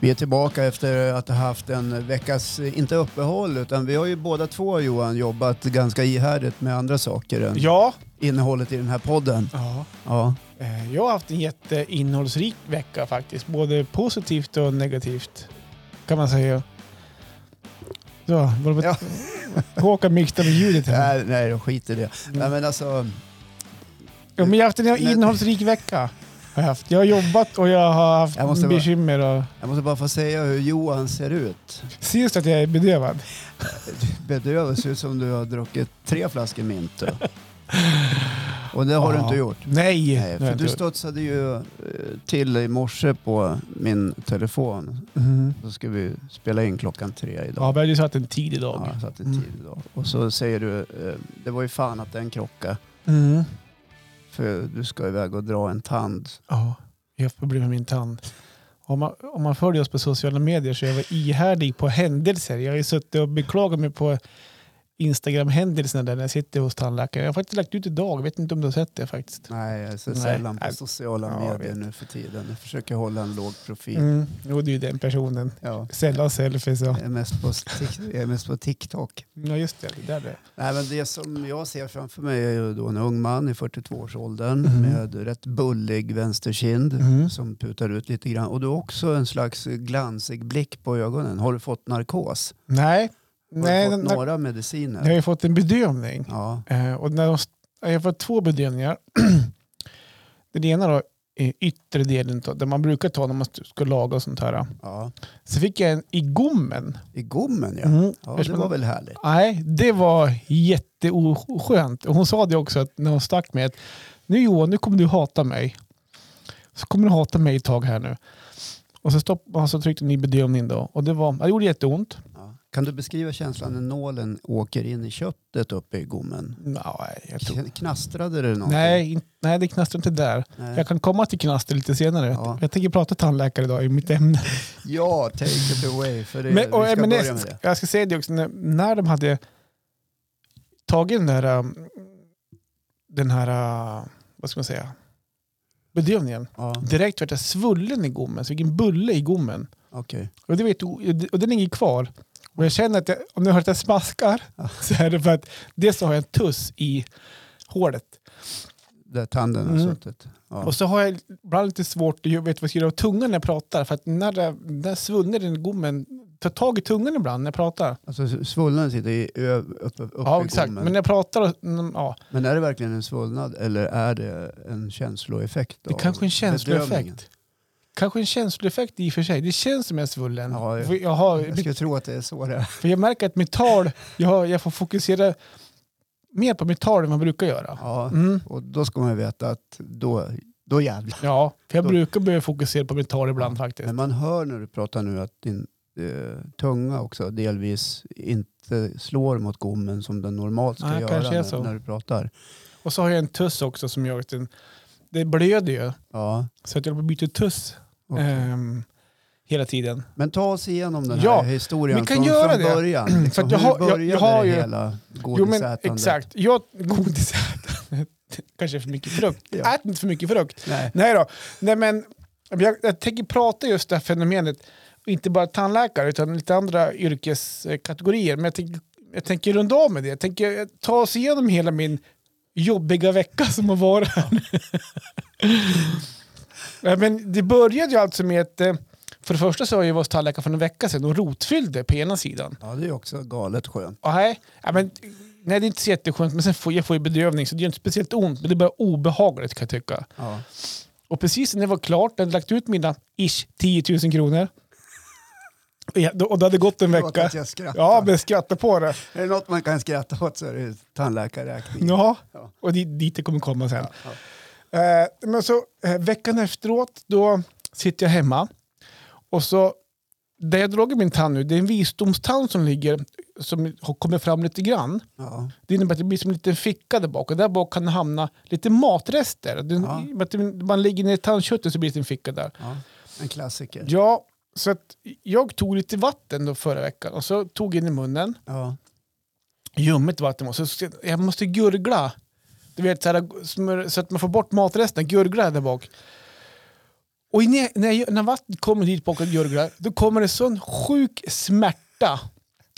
Vi är tillbaka efter att ha haft en veckas, inte uppehåll, utan vi har ju båda två Johan jobbat ganska ihärdigt med andra saker än Ja, innehållet i den här podden. ja. Ja, Eh, jag har haft en jätteinnehållsrik vecka faktiskt. Både positivt och negativt. Kan man säga. Så, var Ja. Håkan mixade med ljudet här. nej, nej då skit i det. Nej, men alltså, Ja, men jag har haft en innehållsrik vecka. Har jag, haft. jag har jobbat och jag har haft Jag måste bara- bekymmer. Och... jag måste bara få säga hur Johan ser ut. Syns det att jag är bedövad? Bedövad, ser ut som du har druckit tre flaskor mint. Och det har du Ja. inte gjort. Nej. Nej, för du studsade ju eh, till i morse på min telefon. Mhm. Då ska vi spela in klockan tre Ja, idag. vi hade ju satt en tid idag. Ja, jag satte Mm. tid idag. Och så säger du, eh, det var ju fan att den krockade. Mm. För du ska iväg och dra en tand. Ja, jag har problem med min tand. Om man, om man följer oss på sociala medier så är jag ihärdig på händelser. Jag har ju suttit och beklagat mig på Instagram-händelserna där när jag sitter hos tandläkaren. Jag har faktiskt lagt ut idag, jag vet inte om du har sett det faktiskt. Nej, jag Nej. sällan på Nej. sociala Ja, medier nu för tiden. Jag försöker hålla en låg profil. Mm. Jo, det är ju den personen. Ja. Sällan selfies. Ja. Jag är, mest på, jag är mest på TikTok. ja, just det. Det där det. Nej, men det som jag ser framför mig är ju då en ung man i 42-årsåldern Mhm. med rätt bullig vänsterkind Mhm. som putar ut lite grann. Och du har också en slags glansig blick på ögonen. Har du fått narkos? Nej, Har Nej, du den- fått några jag har mediciner? ju fått en bedömning. Ja, Eh, och när de, jag har fått två bedömningar. Den ena då yttre delen där man brukar ta när man ska laga och sånt här. ja. Så fick jag en i gommen. I gommen ja. Mm. ja det var väl härligt. Nej, det var jätteoskönt. Och Hon sa det också att när hon stack mig att nu Johan, nu kommer du hata mig. Så kommer du hata mig ett tag här nu. Och så, stopp, och så tryckte ni bedömning då. Och det, var, det gjorde jätteont. Kan du beskriva känslan när nålen åker in i köttet uppe i gommen? Nej, jag tror... Knastrade det någonting? Nej, nej, det knastrar inte där. Nej. Jag kan komma till knaster lite senare. Ja. Jag tänker prata tandläkare idag i mitt ämne. Ja, take it away. För det, Men, och, vi ska men börja jag, med det. jag ska säga det också, när, när de hade tagit den där, um, den här, uh, vad ska man säga, bedövningen. Ja, Direkt vart jag svullen i gommen, så vilken bulle i gommen. okej. Och, det vet, och den ligger kvar. Och jag känner att jag, om ni hör att jag smaskar så är det för att dels så har jag en tuss i hålet. Där tanden har Mm. suttit. Ja. Och så har jag ibland lite svårt att veta vad jag ska göra av tungan när jag pratar. För att när den svullnar den gommen, tar tag i tungan ibland när jag pratar. Alltså svullnaden sitter i, uppe, uppe Ja, i exakt. gommen. Men när jag pratar, mm, ja. Men är det verkligen en svullnad eller är det en känsloeffekt? Det är kanske en känsloeffekt. Kanske en känsloeffekt i och för sig. Det känns som jag är svullen. Ja, jag- jag har, Jag skulle tro att det är så det för jag märker att mitt tal, jag, jag får fokusera mer på mitt tal än jag brukar göra. Ja, Mm. och då ska man veta att då, då jävlar. Ja, för jag Då- brukar behöva fokusera på mitt tal ibland faktiskt. Men man hör när du pratar nu att din eh, tunga också delvis inte slår mot gommen som den normalt ska Nej, göra när, när du pratar. Och så har jag en tuss också som gör att den, det blöder ju. Ja, Så att jag byta tuss okej. ehm, hela tiden. Men ta oss igenom den här Ja, historien vi kan från, göra från det. början. För Liksom, jag hur har- jag- började jag har det ju- hela Jo men godisätandet? exakt. Jag, godisätandet. Kanske för mycket frukt. Ja. Ät inte för mycket frukt. Nej. Nej då. Nej, men jag, jag tänker prata just det här fenomenet. Inte bara tandläkare utan lite andra yrkeskategorier. Men jag tänker, jag tänker runda av med det. Jag tänker ta oss igenom hela min jobbiga vecka som har varit här. Ja, men det började ju alltså med att eh, för det första så har jag hos tandläkaren för en vecka sedan och rotfyllde på ena sidan. Ja, det är också galet skönt. Och nej, ja, men, nej, det är inte så jätteskönt, men sen får jag får ju bedövning så det gör inte speciellt ont, men det är bara obehagligt kan jag tycka. Ja. Och precis när det var klart, jag hade lagt ut mina ish 10 000 kronor. Och det hade gått en vecka. att jag skrattar. Ja, men skratta på det. Är det något man kan skratta åt så är det tandläkarräkning. Ja, Ja. och dit, dit det kommer komma sen. Ja, Eh, men så eh, veckan efteråt, då sitter jag hemma. Och så, där jag dragit min tand nu, det är en visdomstand som ligger, som har kommit fram lite grann. ja. Det innebär att det blir som en liten ficka där bak och där bak kan det hamna lite matrester. Ja. det- Man lägger ner tandköttet så blir det en ficka där. ja. En klassiker. Ja, så att jag tog lite vatten då förra veckan och så tog in i munnen. Ja. Ljummet vatten. Och så jag måste gurgla. Du vet, så, här, smör, så att man får bort matresten. Gurgla där bak. Och när, när, när vattnet kommer dit bak och gurglar, då kommer det sån sjuk smärta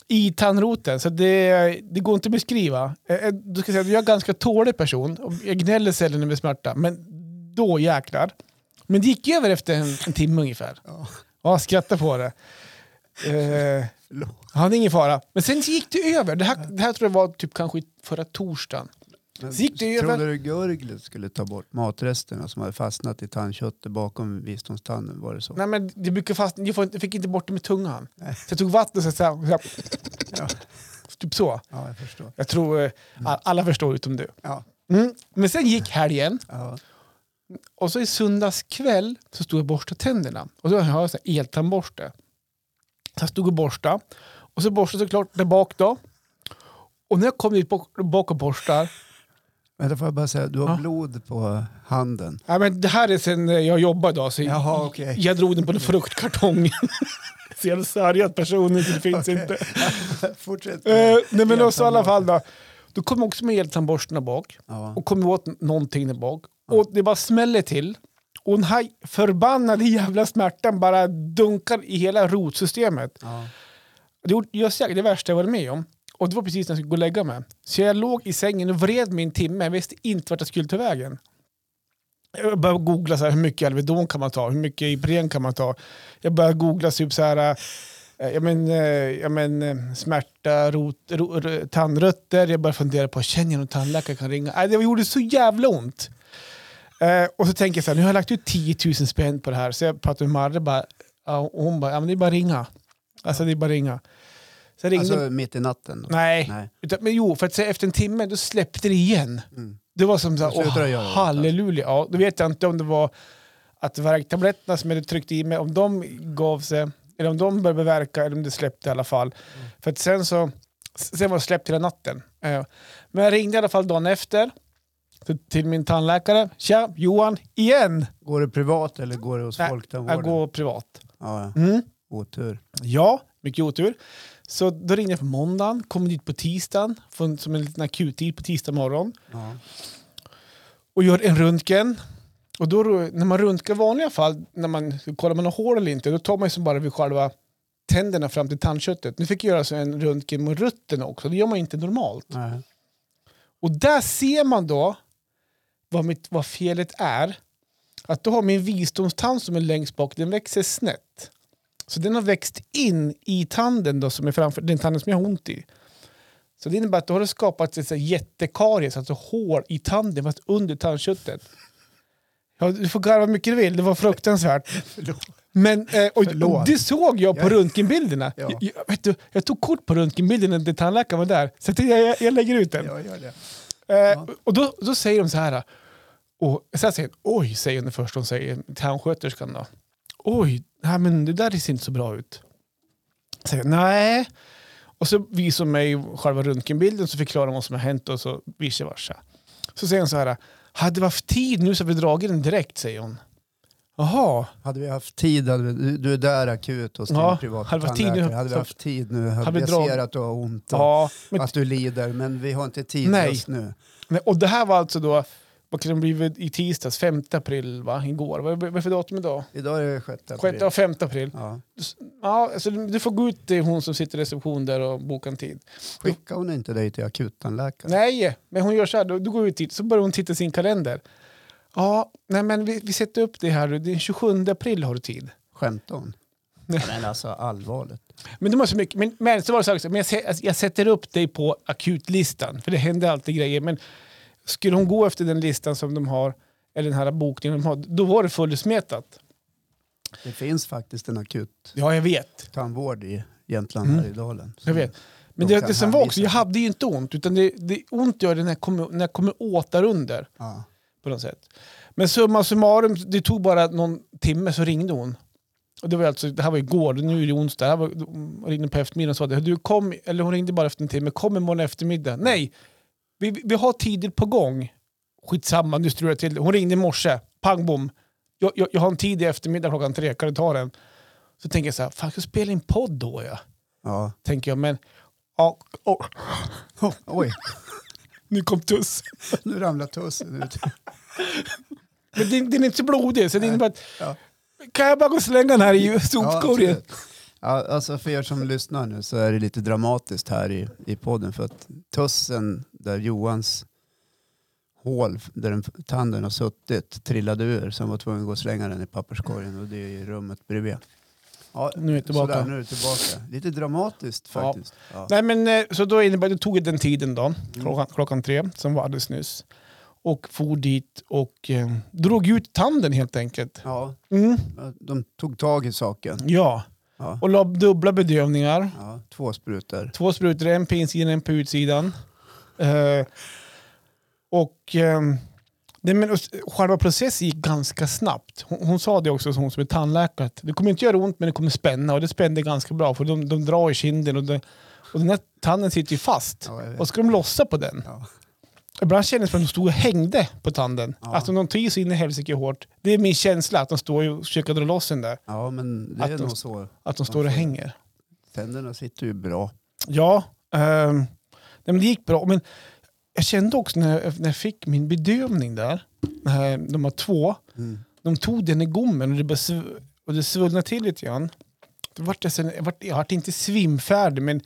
i tandroten så det, det går inte att beskriva. Eh, eh, Du ska säga, att jag är en ganska tålig person och jag gnäller sällan med smärta, men då jäklar. Men det gick över efter en, en timme ungefär. Ja. Ja, skratta på det. Eh, det är ingen fara. Men sen gick det över. Det här, det här tror jag var typ kanske förra torsdagen. Gick det över. Trodde du Gurglet skulle ta bort matresterna som hade fastnat i tandköttet bakom visdomstanden? Var det så? Nej, men det brukar fast, jag, fick inte bort det med tungan. Så jag tog vatten och så, här- så här, Ja. typ så. Ja, jag förstår. Jag tror eh, all- alla förstår utom du. Ja. Mm. Men sen gick helgen Ja. och så i söndags kväll så stod jag och borstade tänderna. Och då har jag så här eltandborste. Så jag stod och borstade. Och så borstade jag såklart där bak då. Och när jag kom dit bak, bak och borstar Vänta, får jag bara säga, du har Ja. blod på handen. Ja, men det här är sen jag jobbade idag, så Jaha, okej. jag drog den på en fruktkartong. så jävla sargad person, så det finns Okej. inte. Fortsätt. Eh, nej men också i alla fall då. Då kom jag också med eltandborsten bak Ja. och kom åt någonting där bak. Och det bara smäller till. Och den här förbannade jävla smärtan bara dunkar i hela rotsystemet. Ja. Det jag det värsta jag varit med om. Och det var precis när jag skulle gå och lägga mig. Så jag låg i sängen och vred mig en timme. Jag visste inte vart jag skulle ta vägen. Jag började googla så här, hur mycket Alvedon kan man ta, hur mycket Ipren kan man ta. Jag började googla typ så här, eh, jag men, eh, jag men, eh, smärta, rot, ro, tandrötter. Jag började fundera på, känner jag någon tandläkare jag kan ringa? Det gjorde så jävla ont. Och så tänker jag så här, nu har jag lagt ut 10 000 spänn på det här. Så jag pratade med Marre bara, och hon bara, ja men det är bara att ringa. Alltså det är bara att ringa. Så jag ringde, Alltså mitt i natten? Då. nej, Nej. Utan, men jo, för att se, efter en timme då släppte det igen. Mm. Det var som så här, åh, halleluja. Ja, då vet jag inte om det var att värktabletterna som jag hade tryckt i mig, om de gav sig, eller om de började verka, eller om det släppte i alla fall. Mm. För att sen så, sen var det släppt hela natten. Eh, Men jag ringde i alla fall dagen efter till- min tandläkare. Tja, Johan, igen! Går det privat eller går det hos Nej, Folktandvården? Jag går privat. Ja, ja. Mm. otur. Ja, mycket otur. Så då ringde jag på måndagen, kom dit på tisdagen, får- som en liten akuttid på tisdag morgon. Ja. och gör en röntgen. Och då, när man röntgar i vanliga fall, när man kollar om man har hål eller inte, då tar man ju bara vid själva tänderna fram till tandköttet. Nu fick jag göra en röntgen med rötterna också, det gör man inte normalt. Nej. Och där ser man då vad, mitt, vad felet är. Att då har min visdomstand som är längst bak, den växer snett. Så den har växt in i tanden då, som är framför, den tanden som jag har ont i. Så det innebär att då har det skapats ett så här jättekaries, alltså hål i tanden fast under tandköttet. Ja, du får garva hur mycket du vill, det var fruktansvärt. Men, eh, och, Förlåt. det såg jag på Jag- röntgenbilderna. Ja. Jag, vet du, jag tog kort på röntgenbilderna när tandläkaren var där, så jag, jag, jag lägger ut den. Jag gör det. Eh, Och då, då säger de så här. Och sen säger hon, oj, säger hon det första hon säger, tandsköterskan då. Oj, nej, men det där ser inte så bra ut. Säger, jag, nej. Och så visar hon mig själva röntgenbilden så förklarar hon vad som har hänt och så vice versa. Så säger hon så här, hade vi haft tid nu så hade vi dragit den direkt, säger hon. Jaha, Hade vi haft tid, hade vi, du- är där akut hos din Ja, privata hade tid nu. Hade vi så- haft tid nu, hade Hade vi drag- ser att du har ont och ja. Men, att du lider, men vi har inte tid Nej. just nu. nej, och det här var alltså då, vad kan det bli i tisdags, 5 april va, igår. Vad är det för datum idag? Idag är det 6 april. 6 och 5 april. Ja. Ja, alltså, du får gå ut till hon som sitter i reception där och boka en tid. Skickar hon inte dig till akuttandläkaren? Nej, men hon gör så här, du, du går ut dit så börjar hon titta i sin kalender. Ja, nej men vi, vi sätter upp det här, den 27 april har du tid. Skämtar hon? Men alltså allvarligt. Men, de har så mycket, men, men så var det så här men jag, alltså, jag sätter upp dig på akutlistan, för det händer alltid grejer. Men skulle hon gå efter den listan som de har, eller den här bokningen de har, då var det fullsmetat. Det finns faktiskt en akut Ja, jag vet. tandvård i Jämtland, Mm. Härjedalen. Jag vet. Men De det, det som var också, jag hade ju inte ont, utan det, det ont gör det när jag kommer, när jag kommer åt där under. Ja. på något sätt. Men summa summarum, det tog bara någon timme så ringde hon. Och det, var alltså, det här var igår, nu är det onsdag. Det här var, hon ringde på eftermiddagen och sa det. Du kom, eller hon ringde bara efter en timme. Kom imorgon eftermiddag. Nej, vi, vi har tider på gång. Skitsamma, nu strular jag till. Hon ringde i morse. Pang bom. Jag, jag, jag har en tid i eftermiddag klockan tre. Kan du ta den? Så tänker jag så här, fan jag ska spela in podd då ja. ja. Tänker jag, men... Ja, oh, Oj, nu kom tuss. nu ramlar tussen ut. Men den, den är inte så blodig, så det innebär att Ja. Kan jag bara gå och slänga den här i sopkorgen? absolut. Ja, alltså för er som lyssnar nu så är det lite dramatiskt här i, i podden för att tussen där Johans hål där den, tanden har suttit trillade ur så han var tvungen att gå och slänga den i papperskorgen och det är i rummet bredvid. Ja, Nu är jag tillbaka. Sådär, nu är du tillbaka. Lite dramatiskt Ja. faktiskt. Ja. Nej, men, eh, så då innebär det tog den tiden då, klockan, klockan tre, som var alldeles nyss. Och for dit och eh, drog ut tanden helt enkelt. Ja, Mm. de tog tag i saken. Ja, Ja. och la dubbla bedövningar. Ja, två sprutor. Två sprutor, en på insidan en på utsidan. Eh, och eh, men, och själva processen gick ganska snabbt. Hon, hon sa det också, hon som är tandläkare, att det kommer inte göra ont men det kommer spänna och det spände ganska bra för de, de drar i kinden och, det, och den här tanden sitter ju fast. Ja, och ska de lossa på den? Ja. Ibland kändes det som att de stod och hängde på tanden. Ja. Alltså de tog så in i helsike hårt. Det är min känsla att de står och försöker dra loss den där. ja, men det Att är de- nog så. Att de står och hänger. Tänderna sitter ju bra. Ja, ehm, nej, men det gick bra. Men jag kände också när jag, när jag fick min bedövning där, eh, de var två, Mm. de tog den i gommen och det, bara och det svullnade till lite grann. Då vart jag, sen, jag, vart, jag vart inte svimfärdig men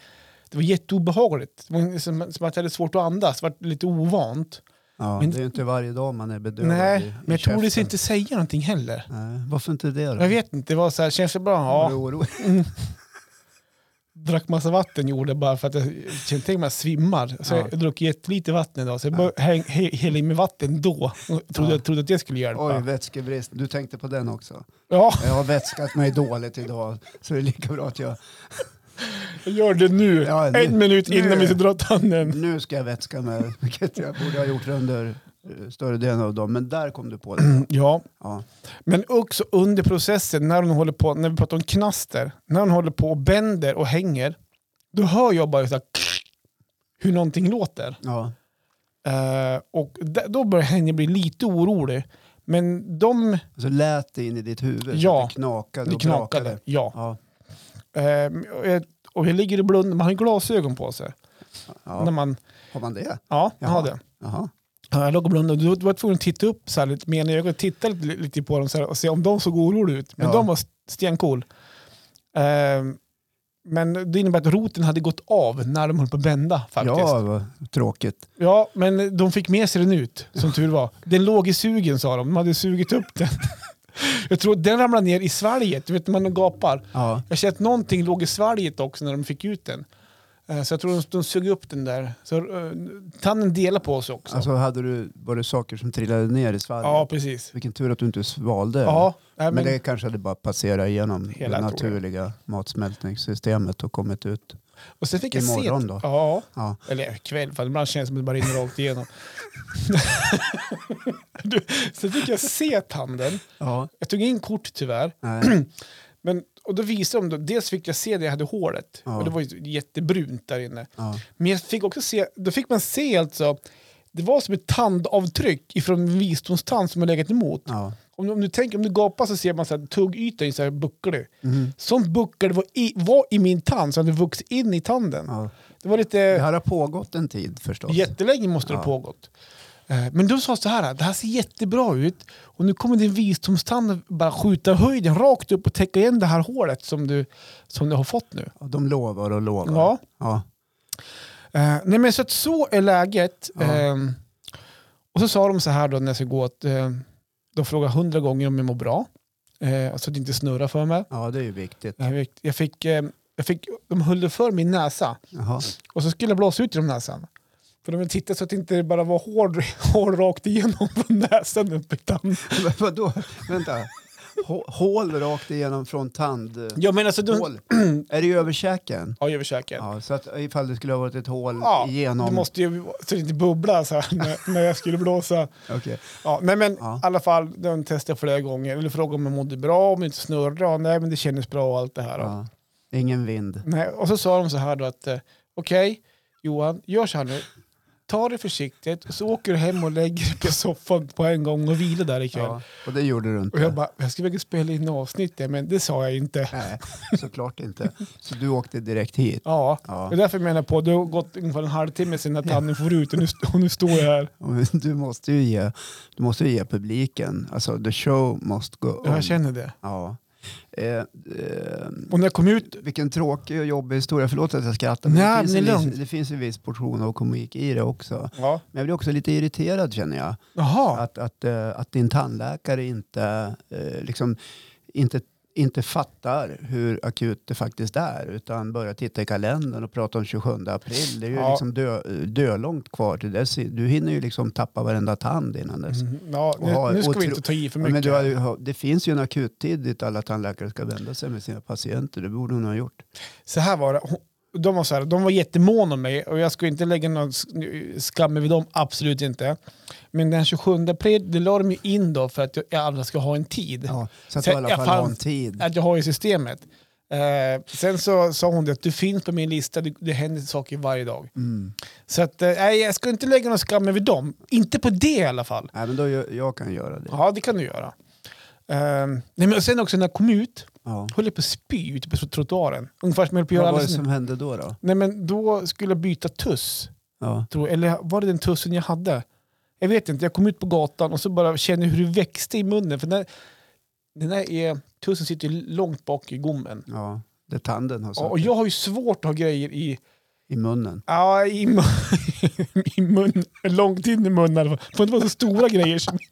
det var jätteobehagligt. Det var som, som att jag hade svårt att andas, det var lite ovant. Ja, Men- det är ju inte varje dag man är bedövad Nej, i, i men jag tordes käften. inte säga någonting heller. Nej, varför inte det då? Jag vet inte, det var så här, känns det bra? Var du Ja. orolig? Drack massa vatten gjorde jag bara för att jag kände tänk mig att jag svimmar. Så Ja. jag drack jättelite vatten idag så jag häng, he, hällde i mig vatten då. Och trodde, Ja. jag trodde att det skulle hjälpa. Oj, vätskebrist. Du tänkte på den också. Ja, Jag har vätskat mig dåligt idag så det är lika bra att jag... jag gör det nu. Ja, nu- en minut innan nu. vi ska dra tanden. Nu ska jag vätska mig, vilket jag borde ha gjort under eh, större delen av dagen. Men där kom du på det. Ja, Ja, men också under processen när hon håller på, när vi pratar om knaster, när hon håller på och bänder och hänger, då hör jag bara så här, hur någonting låter. ja. Eh, och då börjar Henja bli lite orolig. Men de Så lät det in i ditt huvud? Ja. Så det knakade det och knakade. brakade? Ja. Ja. Eh, och jag- ligger och blundar, man har ju glasögon på sig. När ja. man, Har man det? ja, jag har det. Jaha. Ja, Jag låg och blundade och då var jag tvungen att titta upp så här lite med ögonen och titta lite, lite på dem så här, och se om de såg oroliga ut. Men Ja. de var stencool. Eh, men det innebär att roten hade gått av när de höll på att bända faktiskt. Ja, Ja. vad tråkigt. men de fick med sig den ut, som tur var. Den låg i sugen sa de, de hade sugit upp den. Jag tror den ramlade ner i svalget, du vet när man gapar. Ja. Jag känner att någonting låg i svalget också när de fick ut den. Eh, Så jag tror de, de sög upp den där. Så uh, tanden delar på sig också. Alltså hade du, var det saker som trillade ner i svalget? ja, precis. Vilken tur att du inte svalde. Ja, nej, men, men, det kanske hade bara passerat igenom det naturliga matsmältningssystemet och kommit ut. Och sen fick jag imorgon se... då? Ja, Ja. eller kväll, för ibland känns det som att det bara rinner rakt igenom. du, sen fick jag se tanden. Ja. Jag tog in kort tyvärr. Nej. Men, och då visade de, dels fick jag se där jag hade hålet. Ja. Och det var jättebrunt där inne. Ja. Men jag fick också se, då fick man se alltså, det var som ett tandavtryck ifrån en visdomstand som har legat emot. Ja. Om, du- om du tänker, om du gapar så ser man så här, tuggytan så här bucklig. Mhm. Sånt buckel var i, var i min tand så hade vuxit in i tanden. Ja. Det var Det lite här har pågått en tid förstås. jättelänge måste det ha pågått. Eh, Men de sa så här, det här ser jättebra ut och nu kommer din visdomstand bara skjuta höjden rakt upp och täcka igen det här hålet som du, som du har fått nu. Ja, De lovar och lovar. Ja. Ja. Eh, nej men så att så är läget. Ja. Ehm, och så sa de så här då när jag ska gå att eh, de frågar hundra gånger om jag mår bra. Eh, så att det inte snurrar för mig. ja, det är ju viktigt. Jag fick, jag fick, eh, jag fick, de höll för min näsa Jaha. och så skulle jag blåsa ut genom näsan. För de ville titta så att det inte bara var hår, hår rakt igenom från näsan upp. Men Vadå? Vänta. Hå- Hål rakt igenom från tand... Ja men alltså, de, Hål. Är det i överkäken? ja, över käken. Ja, så att ifall det skulle ha varit ett hål Ja, igenom... det måste ju, så det inte bubblar så här när, när jag skulle blåsa. Okej. Ja, nej men Ja. i alla fall, de testade flera gånger. Eller frågade om jag mådde bra, om det inte snurrade. Nej, men det kändes bra och allt det här. Ja. Ingen vind. Nej, och så sa de så här då att, eh, okej Johan, gör så här nu. Ta det försiktigt, så åker du hem och lägger dig på soffan på en gång och vilar där ikväll. Ja, och det gjorde du inte. Och jag bara, jag skulle vilja spela in avsnittet, men det sa jag inte. Nej, såklart inte. Så du åkte direkt hit? Ja, Ja. det är därför jag menar på, det har gått ungefär en halvtimme sedan att tanden får ut och nu, och nu står jag här. Du måste ju ge, du måste ju ge publiken, alltså the show must go on. Jag känner det. Ja. Eh, eh, Och när jag kom ut, vilken tråkig och jobbig historia. Förlåt att jag skrattar. Men Nej, det, finns men en viss, det finns en viss portion av komik i det också. ja. Men jag blir också lite irriterad känner jag. jaha, Att, att, eh, att din tandläkare inte, eh, liksom, inte, inte fattar hur akut det faktiskt är. Utan börjar titta i kalendern och prata om 27 april. Det är ju Ja. liksom dö, dölångt kvar till dess. Du hinner ju liksom tappa varenda tand innan dess. Mm, ja, Och ha nu, nu ska vi inte ta i för Ja, mycket. men du har, det finns ju en akuttid dit alla tandläkare ska vända sig med sina patienter. Det borde hon ha gjort. Så här var det. De var, så här, de var jättemåna om mig och jag skulle inte lägga någon sk- skam över dem, absolut inte. Men den 27 april, det la de ju in då för att jag alla ska ha en tid. Ja, så att du i alla jag fall har en tid. Att jag har i systemet. Eh, sen så sa hon det att du finns på min lista, det, det händer saker varje dag. Mm. Så att, eh, jag ska inte lägga någon skam över dem. Inte på det i alla fall. Nej, men då gör, jag kan göra det. Ja, det kan du göra. Eh, nej, men sen också när jag kom ut, Ja. höll jag på att spy ute på trottoaren. Ungefär som jag höll på att Vad göra var det som hände då? då? Nej, men då skulle jag byta tuss. Ja. Tror, eller var det den tussen jag hade? Jag vet inte, jag kom ut på gatan och så bara kände hur det växte i munnen. För den, där- den där är, tussen sitter långt bak i gommen. ja, där tanden har suttit och jag har ju svårt att ha grejer i, i munnen. ja, i, mun, i mun, långt in i munnen. Det får inte vara så stora grejer. Som,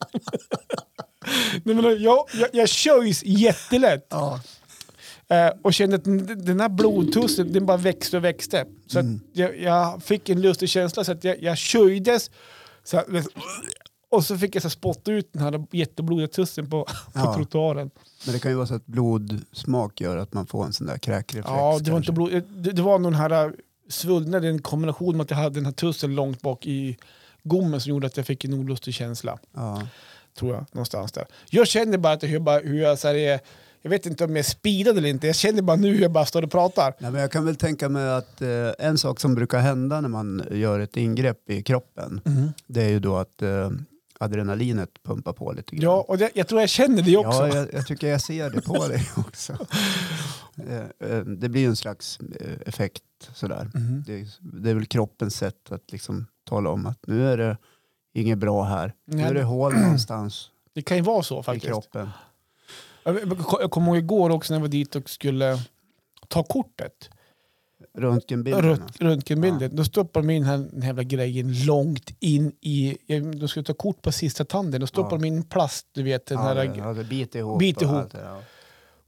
Nej, men jag, jag, jag köjs jättelätt. Ja. Eh, och kände att den här blodtussen den bara växte och växte. Så Mm. jag, jag fick en lustig känsla så att jag, jag köjdes. Så att, och så fick jag så spotta ut den här jätteblodiga tussen på, på Ja. trottoaren. Men det kan ju vara så att blodsmak gör att man får en sån där kräkreflex. Ja, det var, inte blod, det, det var nog den här äh, svullnaden, en kombination med att jag hade den här tussen långt bak i gommen som gjorde att jag fick en olustig känsla. Ja. Tror jag, någonstans där. Jag känner bara att hur, bara, hur jag så här, är, jag vet inte om jag är speedad eller inte, jag känner bara nu hur jag bara står och pratar. Nej, men jag kan väl tänka mig att eh, en sak som brukar hända när man gör ett ingrepp i kroppen, det är ju då att eh, adrenalinet pumpar på lite grann. Ja, och det, jag tror jag känner det också. Ja, jag, jag tycker jag ser det på dig också. Eh, eh, det blir en slags eh, effekt sådär. Mhm. Det, det är väl kroppens sätt att liksom tala om att nu är det inget bra här. Nu Nej. är det hål någonstans Det kan ju vara så i faktiskt. kroppen. Jag, jag kommer ihåg igår också när jag var dit och skulle ta kortet. Röntgenbilderna. Rönt- Röntgenbilden. Då stoppar de in den här, den här jävla grejen långt in i... jag- De skulle ta kort på sista tanden. Då stoppar Ja. de in plast, du vet. Den Ja, här, det, ja, det biter ihop. Biter och ihop. allt det, Ja.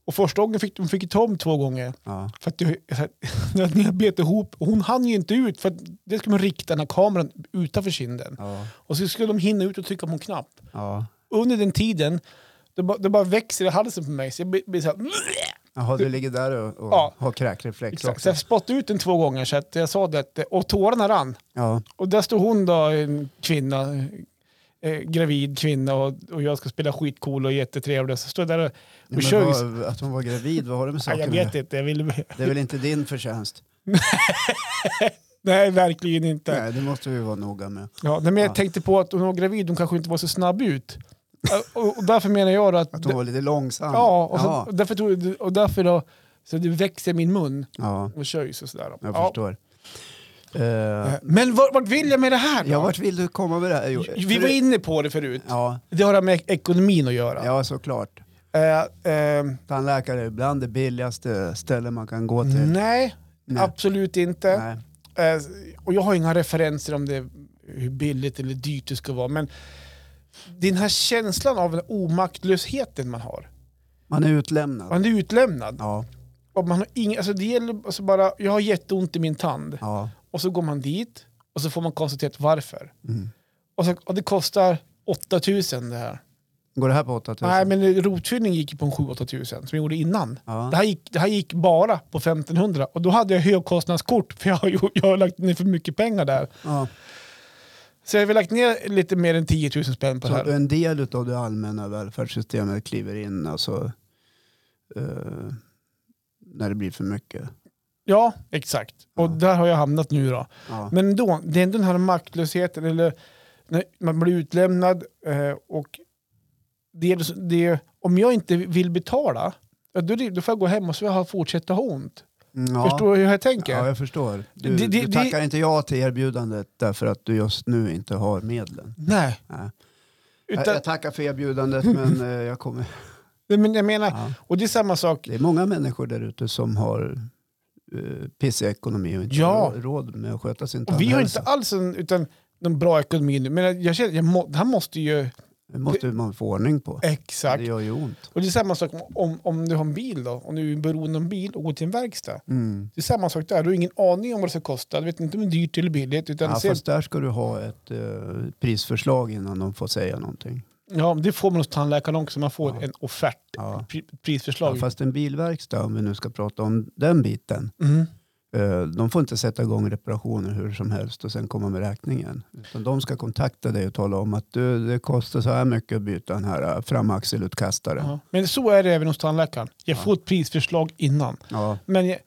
Och första gången fick de fick ta om två gånger. Ja. För att jag, när jag bet ihop, hon hann ju inte ut för att det ska man rikta den här kameran utanför kinden. Ja. Och så skulle de hinna ut och trycka på en knapp. Ja. Under den tiden, det bara, det bara växer i halsen på mig. Så jag blir, blir så här, Jaha, du ligger där och, och Ja. har kräkreflex exakt. Så också. jag spottade ut den två gånger så att jag sa det, och tårarna rann. Ja. Och där står hon då, en kvinna, eh, gravid kvinna och, och jag ska spela skitcool och jättetrevlig. Så står jag där och, och kör. vad, att hon var gravid, vad har det med Ja, saken jag att vet inte, jag vill... Det är väl inte din förtjänst? Nej, verkligen inte. Nej, det måste vi vara noga med. Ja, men jag Ja. tänkte på att hon var gravid, hon kanske inte var så snabb ut. Och, och därför menar jag att... Att hon var lite långsam? ja, och, så, och därför, och därför då, så det växer min mun ja och köjs och sådär. jag Ja. förstår. Eh, Eh, Men vart, vart vill jag med det här då? ja, vart vill du komma med det här? Jo, Vi var inne på det förut. Ja, Det har med ekonomin att göra. ja, såklart. Eh, eh, Tandläkare är bland det billigaste stället man kan gå till. nej, Nej. absolut inte. Nej. Och jag har inga referenser om det, hur billigt eller dyrt det ska vara. Men den här känslan av den omaktlösheten man har. Man är utlämnad. Man är utlämnad. Ja, Och man har ing, alltså det gäller alltså bara, jag har jätteont i min tand. ja. Och så går man dit och så får man konstaterat varför. Mm. Och, så, och det kostar 8000 det här. Går det här på 8000? Nej men rotfyllning gick ju på en 7-8 tusen som jag gjorde innan. Ja. Det, här gick, det här gick bara på 1500 och då hade jag högkostnadskort för jag har, jag har lagt ner för mycket pengar där. Ja. Så jag har lagt ner lite mer än 10 000 spänn på det Så här. en del av det allmänna välfärdssystemet kliver in alltså, eh, när det blir för mycket. Ja, exakt. Och Ja. där har jag hamnat nu då. Ja. Men då, det är ändå den här maktlösheten, eller när man blir utlämnad eh, och det, det, om jag inte vill betala, då, det- då får jag gå hem och så fortsätta ha ont. Ja. Förstår du hur jag tänker? Ja, jag förstår. Du, Det- det- du det- tackar inte ja till erbjudandet därför att du just nu inte har medlen. Nej. Nej. Utan, Jag, jag tackar för erbjudandet men eh, jag kommer... Men jag menar, Ja. och det är samma sak. Det är många människor där ute som har pissig ekonomi och inte Ja. råd med att sköta sin Och vi har inte tandhälsa. alls en, utan, någon bra ekonomi nu. Men jag känner, jag må, det här måste ju... Det måste man få ordning på. Exakt. Det gör ju ont. Och det är samma sak om, om du har en bil då. Om du är beroende av en bil och går till en verkstad. Mm. Det är samma sak där. Du har ingen aning om vad det ska kosta. Du vet inte om det är dyrt eller billigt. Utan Ja, ser, fast där ska du ha ett eh, prisförslag innan de får säga någonting. Ja, det får man hos tandläkaren också. Man får Ja. en offert, Ja. pri, Ja, prisförslag. fast en bilverkstad, om vi nu ska prata om den biten, Mm. eh, de får inte sätta igång reparationer hur som helst och sen komma med räkningen. Utan de ska kontakta dig och tala om att du, det kostar så här mycket att byta den här eh, framaxelutkastaren. Ja. Men så är det även hos tandläkaren. Jag Ja. får ett prisförslag innan. Ja. Men jag,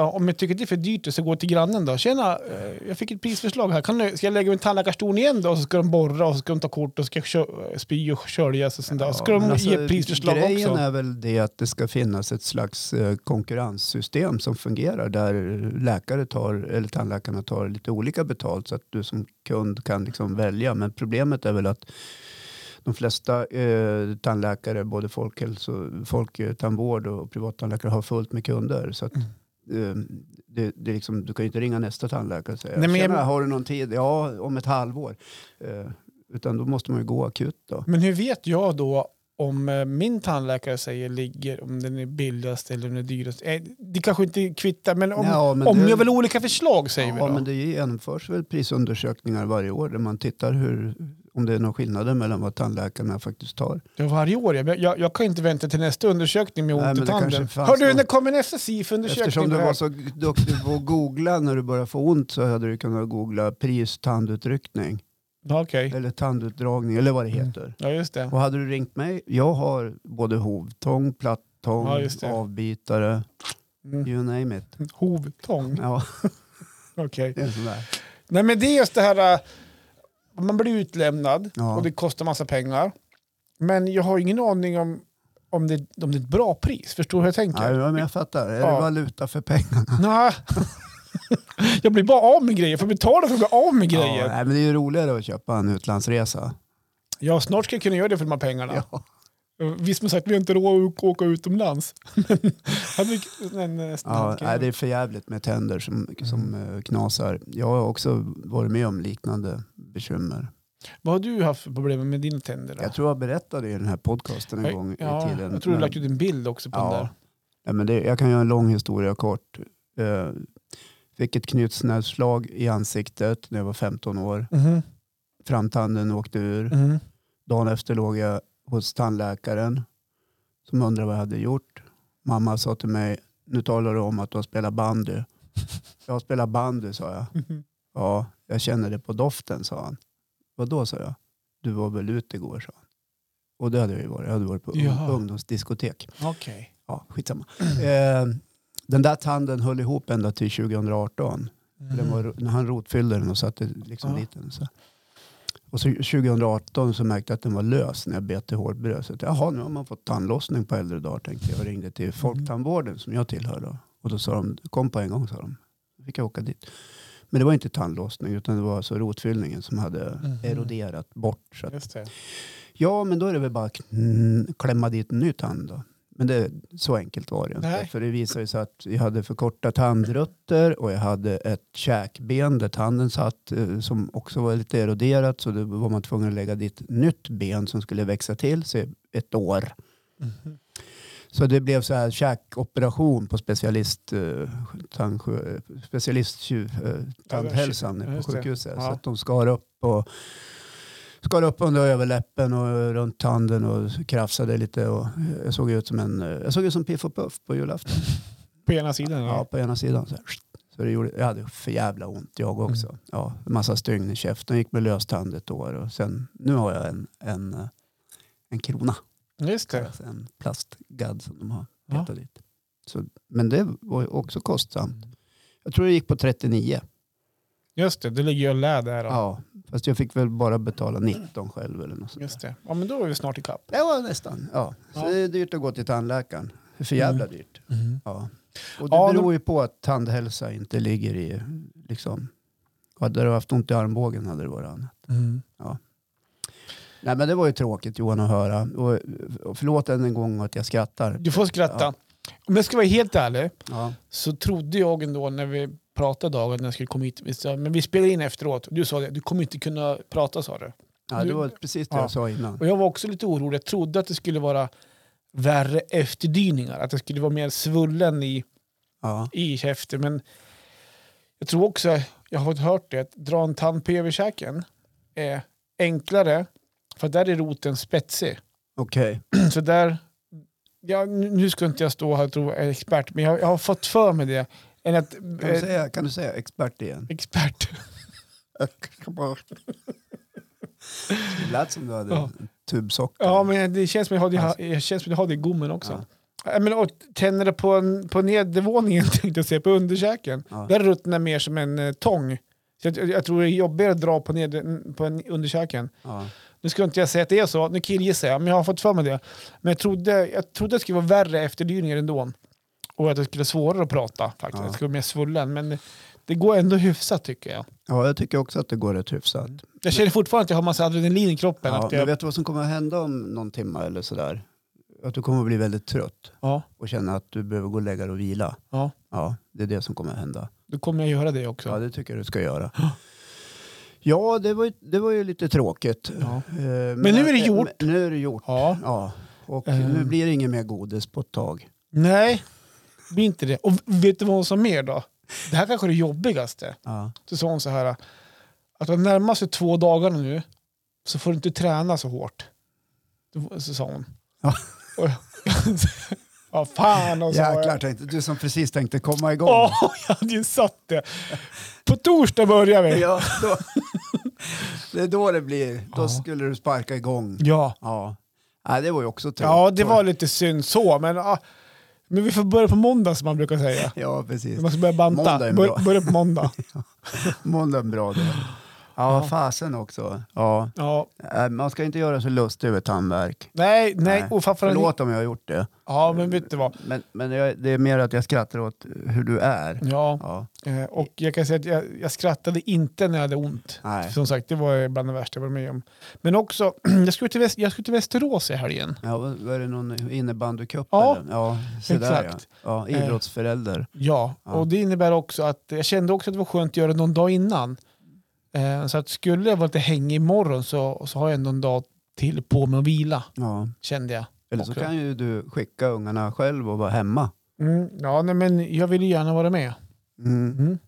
ja, om jag tycker det är för dyrt så går jag till grannen då. Tjena, eh, jag fick ett prisförslag här. Kan du, ska jag lägga min tandläkarstol igen då? Och så ska de borra och så ska de ta kort och så ska jag kö- spy och sköljas och sånt där. Och så ska Ja, de alltså, ge prisförslag grejen också. är väl det att det ska finnas ett slags eh, konkurrenssystem som fungerar där läkare tar, eller tandläkarna tar lite olika betalt så att du som kund kan liksom välja. Men problemet är väl att de flesta eh, tandläkare, både folktandvård och privattandläkare har fullt med kunder. Så att, Mm. Eh, det, det liksom, du kan ju inte ringa nästa tandläkare och säga Nej, men jag- har du någon tid? Ja, om ett halvår. Eh, utan då måste man ju gå akut då. Men hur vet jag då om eh, min tandläkare säger ligger, om den är billigast eller om den är dyrast? Det kanske inte kvittar, men om, Ja, men om det- jag vill ha olika förslag säger vi Ja, då. men det genomförs väl prisundersökningar varje år där man tittar hur, om det är några skillnader mellan vad tandläkarna faktiskt tar. Ja, varje år. Jag, jag, jag kan inte vänta till nästa undersökning med ont i tanden. Hör du, någon- när kommer nästa SIF-undersökning? Eftersom du var så duktig på att googla när du började få ont så hade du kunnat googla pris tandutryckning Okej, eller tandutdragning eller vad det Mm. heter. ja just det. Och hade du ringt mig, jag har både hovtång, plattång, Ja, avbitare, Mm. you name it. Hovtång, Ja, okej. det är sådär. Nej men det är just det här, äh, man blir utlämnad Ja. och det kostar massa pengar. Men jag har ingen aning om, om, det, om det är ett bra pris. Förstår du hur jag tänker? Ja, men jag fattar. Är Ja. det valuta för pengarna? Nej. jag blir bara av med grejer. Får betala för att bli av med grejer. Ja, Ja, nej, men det är ju roligare att köpa en utlandsresa. snart ska jag kunna göra det för de här pengarna. Ja. Visst man sagt vi har inte råd att åka utomlands. men, vi, eh, Ja, nej, det är för jävligt med tänder som, som eh, knasar. Jag har också varit med om liknande bekymmer. Vad har du haft för problem med dina tänder? Då? Jag tror jag berättade i den här podcasten en gång ja, i tiden. jag tror du men- lagt ut en bild också på den Ja. där. Ja, men det, jag kan göra en lång historia kort. Eh, fick ett knytnävsslag i ansiktet när jag var 15 år. Mhm, Framtanden åkte ur. mhm. Dagen efter låg jag hos tandläkaren som undrade vad jag hade gjort. Mamma sa till mig, nu talar du om att du har spelat bandy. Jag har spelat bandy, sa jag. Mhm. Ja, jag känner det på doften, sa han. Vad då, sa jag. Du var väl ute igår, sa han. Och det hade jag ju varit. Jag hade varit på Jaha. ungdomsdiskotek. Okej. Ja, skitsamma. Eh, den där tanden höll ihop ända till 2018. Den var, när han rotfyllde den och satte liksom Ja. dit den. Så. Och så 2018 så märkte jag att den var lös när jag bet i hårbröstet. Jaha, nu har man fått tandlossning på äldre dagar tänkte jag och ringde till Folktandvården som jag tillhör. Då. Och då sa de, kom på en gång sa de. Då fick jag åka dit. Men det var inte tandlossning utan det var alltså rotfyllningen som hade Mhm. eroderat bort. Så att, Just det. ja, men då är det väl bara att klämma dit en ny tand då. Men det, så enkelt var det inte. Nej. För det visade sig att jag hade för korta tandrötter och jag hade ett käkben där tanden satt eh, som också var lite eroderat. Så då var man tvungen att lägga dit nytt ben som skulle växa till sig ett år. Mhm. Så det blev så här käkoperation på specialist, eh, tandsjö, specialist eh, tandhälsan Ja, på sjukhuset. Ja. Så att de skar upp och skar upp under överläppen och runt tanden och krafsade lite. Och jag såg ut som en, jag såg ut som Piff och Puff på julafton. På ena sidan? Ja, på ena sidan. Så, här. så det gjorde, jag hade för jävla ont jag också. Mm. Ja, en massa stygn i käften. gick med löstand ett år och sen, nu har jag en, en, en krona. Just det. Alltså en plastgadd som de har Ja. petat dit. Så, men det var också kostsamt. Jag tror det gick på 39. Just det, det ligger ju och lä där. då. Ja, fast jag fick väl bara betala 19 själv eller något sånt Just det. Ja, men då är vi snart ikapp. Det var nästan. Ja. Så Ja. det är dyrt att gå till tandläkaren. Det är för jävla dyrt. Ja. Och det Ja, beror ju på att tandhälsa inte ligger i, liksom, hade du haft ont i armbågen hade det varit annat. Mm. Nej men det var ju tråkigt Johan att höra. Och, och förlåt än en gång att jag skrattar. Du får skratta. Om jag ska vara helt ärlig Ja. så trodde jag ändå när vi pratade dagen när jag skulle komma hit, men vi spelar in efteråt. Du sa det, du kommer inte kunna prata sa du. ja, det var precis det Ja. jag sa innan. Och jag var också lite orolig. Jag trodde att det skulle vara värre efterdyningar. Att det skulle vara mer svullen i, Ja. i käften. Men jag tror också, jag har fått hört det, att dra en tand på överkäken är enklare. För där är roten spetsig. Okej. Så där, ja, nu ska inte jag stå här och tro expert, men jag, jag har fått för mig det. Än att, Kan, du eh, säga, kan du säga expert igen? expert. Det lät som du hade Ja. tubsocker. Ja, men det känns som jag har det, Alltså. det, känns som jag har det i gommen också. Ja. Ja. Men, och tänder det på, en, på nedervåningen, tänkte jag säga, på underkäken. Ja. Där ruttnar mer som en eh, tång. Så jag, jag tror det är jobbigare att dra på, ned, på en underkäken. Ja. Nu ska inte jag säga att det är så, nu killgissar jag, men jag har fått för mig det. Men jag trodde, jag trodde det skulle vara värre efterdyningar ändå. Och att det skulle vara svårare att prata faktiskt. Ja. Det skulle vara mer svullen. Men det går ändå hyfsat tycker jag. ja, jag tycker också att det går rätt hyfsat. Jag känner fortfarande att jag har massa adrenalin i kroppen. Ja, att men jag, vet du vad som kommer att hända om någon timme eller sådär? Att du kommer att bli väldigt trött ja, och känna att du behöver gå och lägga dig och vila. ja, Ja, det är det som kommer att hända. då kommer jag göra det också. Ja, det tycker jag du ska göra. Ja, det var ju, det var ju lite tråkigt. Ja. Eh, Men, nu är det gjort. men Nu är det gjort. Ja. Ja. Och Eh. nu blir det inget mer godis på ett tag. Nej, blir inte det. Och vet du vad hon sa mer då? Det här kanske är det jobbigaste. Ja. Så sa hon så här att de närmaste två dagarna nu så får du inte träna så hårt. Så sa hon. Ja. Och jag- Ja, fan och så. Jäklar, tänkte, du som precis tänkte komma igång. Åh, jag hade ju satt det. På torsdag börjar vi. Ja, då, det är då det blir. Då Ja. skulle du sparka igång. Ja, Ja. Nej, det var ju också tråkigt. ja det var lite synd så, men, ah, men vi får börja på måndag som man brukar säga. Ja, precis. Man ska börja banta. Måndag är bra. börja på måndag. Måndag är en bra dag. Ja, fasen också. Ja. Ja. Äh, Man ska inte göra sig lustig över tandvärk. Nej, nej. Nej. Och framförallt- Förlåt om jag har gjort det. Ja, men vet du vad? Men, men jag, det är mer att jag skrattar åt hur du är. Ja, Ja. eh, och jag kan säga att jag, jag skrattade inte när jag hade ont. Nej. Som sagt, det var bland det värsta jag varit med om. Men också, jag skulle till, Väst, jag skulle till Västerås i helgen. Ja, var det någon innebandycup? Ja, eller? ja så där, exakt. ja. ja. Idrottsförälder. Ja, Ja. och det innebär också att jag kände också att det var skönt att göra någon dag innan. Eh, så att skulle jag vara lite hängig imorgon så, så har jag ändå en dag till på mig att vila, Ja. kände jag. Eller så Också. kan ju du skicka ungarna själv och vara hemma. Mm, ja, nej, men jag vill ju gärna vara med. Mm. Mm.